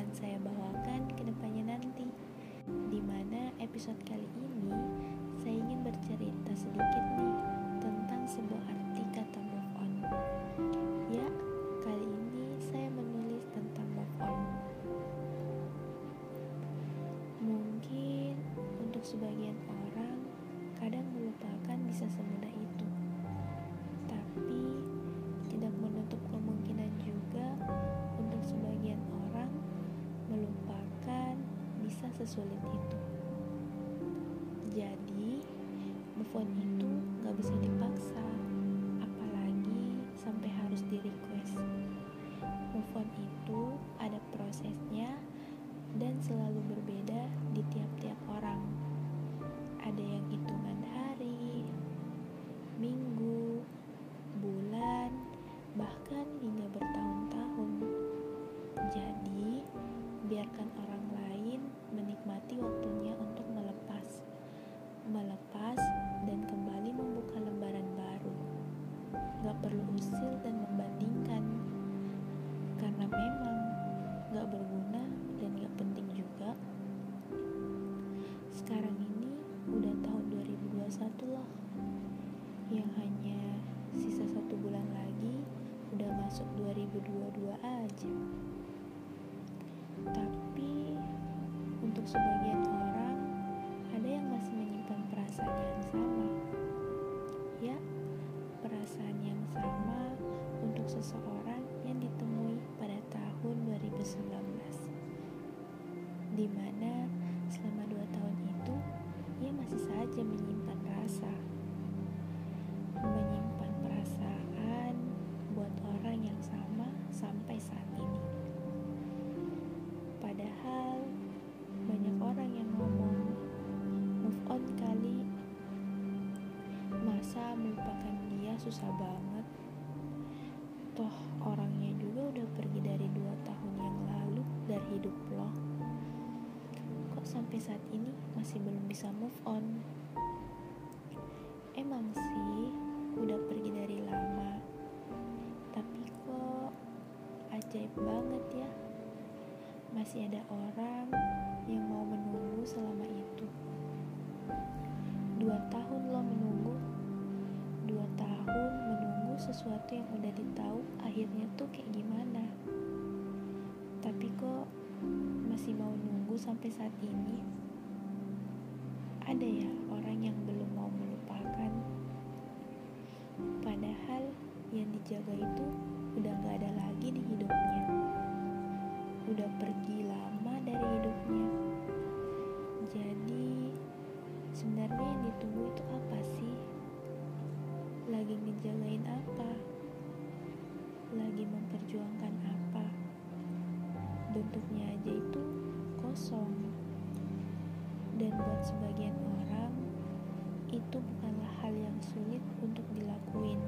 akan saya bawakan ke depannya nanti. Di mana episode kali ini saya ingin bercerita sedikit nih tentang sebuah arti kata move on. Ya, kali ini saya menulis tentang move on. Mungkin untuk sebagian orang kadang melupakan bisa semudah itu. Sesulit itu. Jadi, move on itu gak bisa dipaksa, apalagi sampai harus di request. Move on itu ada prosesnya dan selalu berbeda di tiap-tiap orang. Ada yang hitungan hari, minggu, bulan, bahkan hingga bertahun-tahun. Jadi, biarkan Sekarang ini udah tahun 2021 loh, yang hanya sisa satu bulan lagi udah masuk 2022 aja. Tapi untuk sebagian orang ada yang masih menyimpan perasaan yang sama. Ya, perasaan yang sama untuk seseorang yang ditemui pada tahun 2019. Di mana susah banget. Toh orangnya juga udah pergi dari dua tahun yang lalu dari hidup lo. Kok sampai saat ini masih belum bisa move on? Emang sih udah pergi dari lama tapi kok ajaib banget ya masih ada orang yang mau menunggu selama itu dua tahun lo menunggu sesuatu yang udah ditahu akhirnya tuh kayak gimana. Tapi kok masih mau nunggu sampai saat ini? Ada ya orang yang belum mau melupakan. Padahal yang dijaga itu sebagian orang itu bukanlah hal yang sulit untuk dilakuin.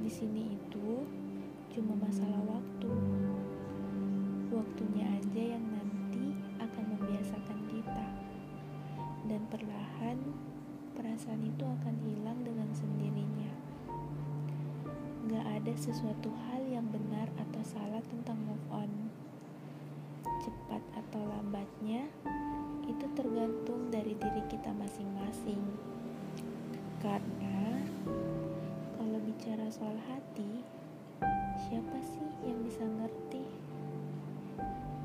Di sini itu cuma masalah waktu. Waktunya aja yang nanti akan membiasakan kita. Dan perlahan perasaan itu akan hilang dengan sendirinya. Gak ada sesuatu hal yang benar atau salah tentang move on. Cepat atau lambatnya, itu tergantung dari diri kita masing-masing. Karena kalau bicara soal hati, siapa sih yang bisa ngerti?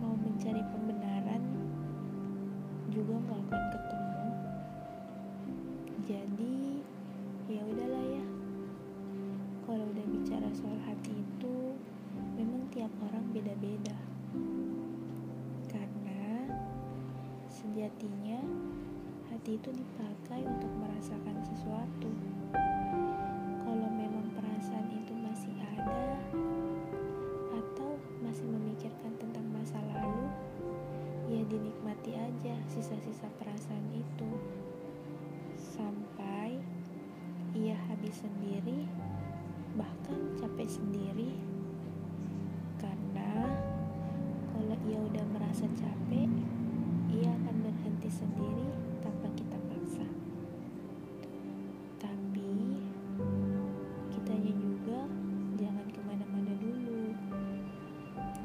Mau mencari pembenaran juga nggak akan ketemu. Jadi ya udahlah ya. Kalau udah bicara soal hati itu, memang tiap orang beda-beda. Sejatinya, hati itu dipakai untuk merasakan sesuatu. Kalau memang perasaan itu masih ada, atau masih memikirkan tentang masa lalu, ya dinikmati aja sisa-sisa perasaan itu. Sampai ia habis sendiri, bahkan capek sendiri. Karena kalau ia udah merasa capek, sendiri tanpa kita paksa. Tapi kitanya juga jangan ke mana-mana dulu.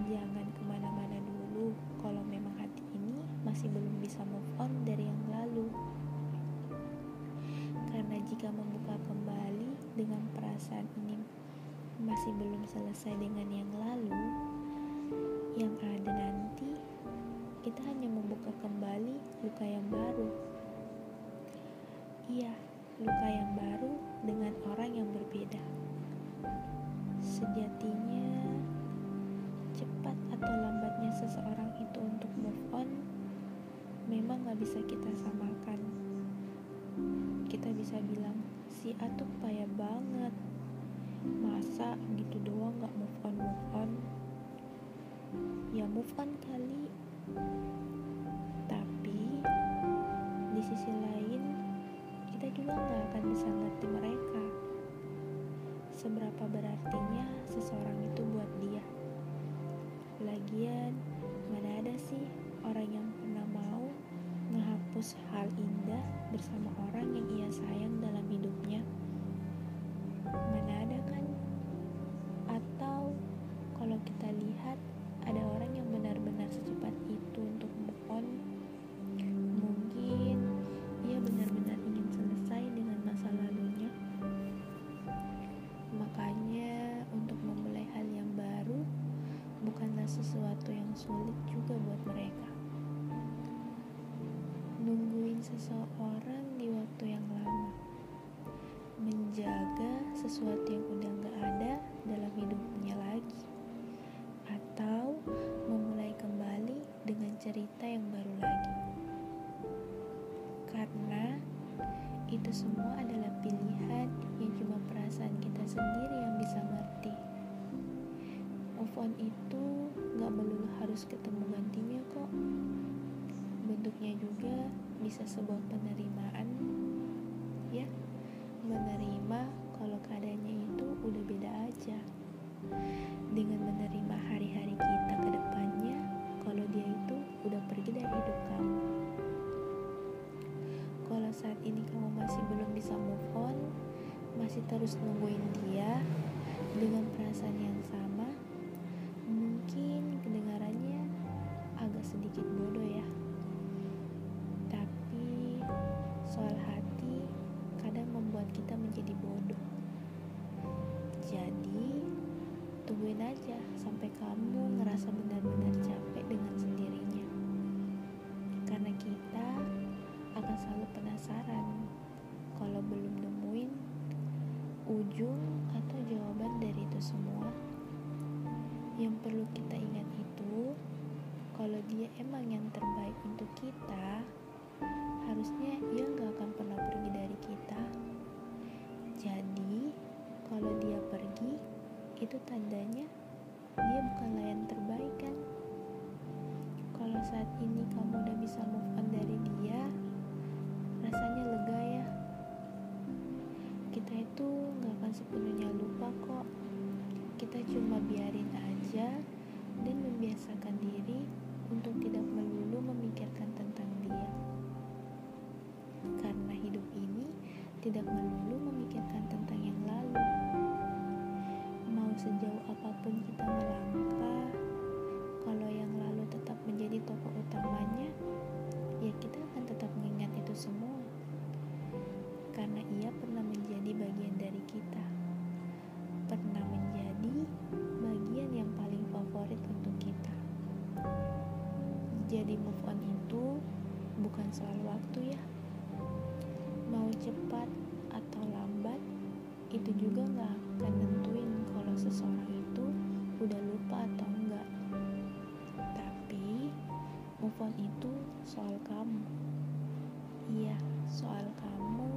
Jangan ke mana-mana dulu kalau memang hati ini masih belum bisa move on dari yang lalu. Karena jika membuka kembali dengan perasaan ini masih belum selesai dengan yang lalu luka yang baru. Iya, luka yang baru dengan orang yang berbeda. Sejatinya, cepat atau lambatnya seseorang itu untuk move on memang gak bisa kita samakan. Kita bisa bilang, si A tuh payah banget. Masa gitu doang gak move on move on? Ya move on kali. Juga gak akan bisa ngerti mereka. Seberapa berartinya seseorang itu buat dia. Lagian mana ada sih orang yang pernah mau menghapus hal indah bersama orang yang ia sayang dalam hidupnya. Seseorang di waktu yang lama, menjaga sesuatu yang udah gak ada dalam hidupnya lagi, atau memulai kembali dengan cerita yang baru lagi. Karena itu semua adalah pilihan yang cuma perasaan kita sendiri yang bisa ngerti. Move on itu gak melulu harus ketemu gantinya kok bentuknya juga bisa sebuah penerimaan ya. Menerima kalau keadaannya itu udah beda aja. Dengan menerima hari-hari kita ke depannya kalau dia itu udah pergi dari hidup kamu. Kalau saat ini kamu masih belum bisa move on masih terus nungguin dia dengan perasaan yang sama mungkin kedengarannya agak sedikit bodoh ya kita menjadi bodoh. Jadi, tungguin aja sampai kamu ngerasa benar-benar capek dengan sendirinya. Karena kita akan selalu penasaran kalau belum nemuin ujung atau jawaban dari itu semua. Yang perlu kita ingat itu, kalau dia emang yang terbaik untuk kita, harusnya ia gak akan pernah pergi dari kita. Jadi, kalau dia pergi, itu tandanya dia bukanlah yang terbaik kan? Kalau saat ini kamu udah bisa move on dari dia, rasanya lega ya. Kita itu gak akan sepenuhnya lupa kok. Kita cuma biarin aja dan membiasakan diri untuk tidak melulu memikirkan tentang dia karena hidup ini tidak melulu apa pun kita melangkah, kalau yang lalu tetap menjadi tokoh utamanya, ya kita akan tetap mengingat itu semua. Karena ia pernah menjadi bagian dari kita. Pernah menjadi bagian yang paling favorit untuk kita. Jadi move on itu bukan soal waktu ya mau cepat atau lambat itu juga nggak udah lupa atau enggak. Tapi move on itu soal kamu. Iya soal kamu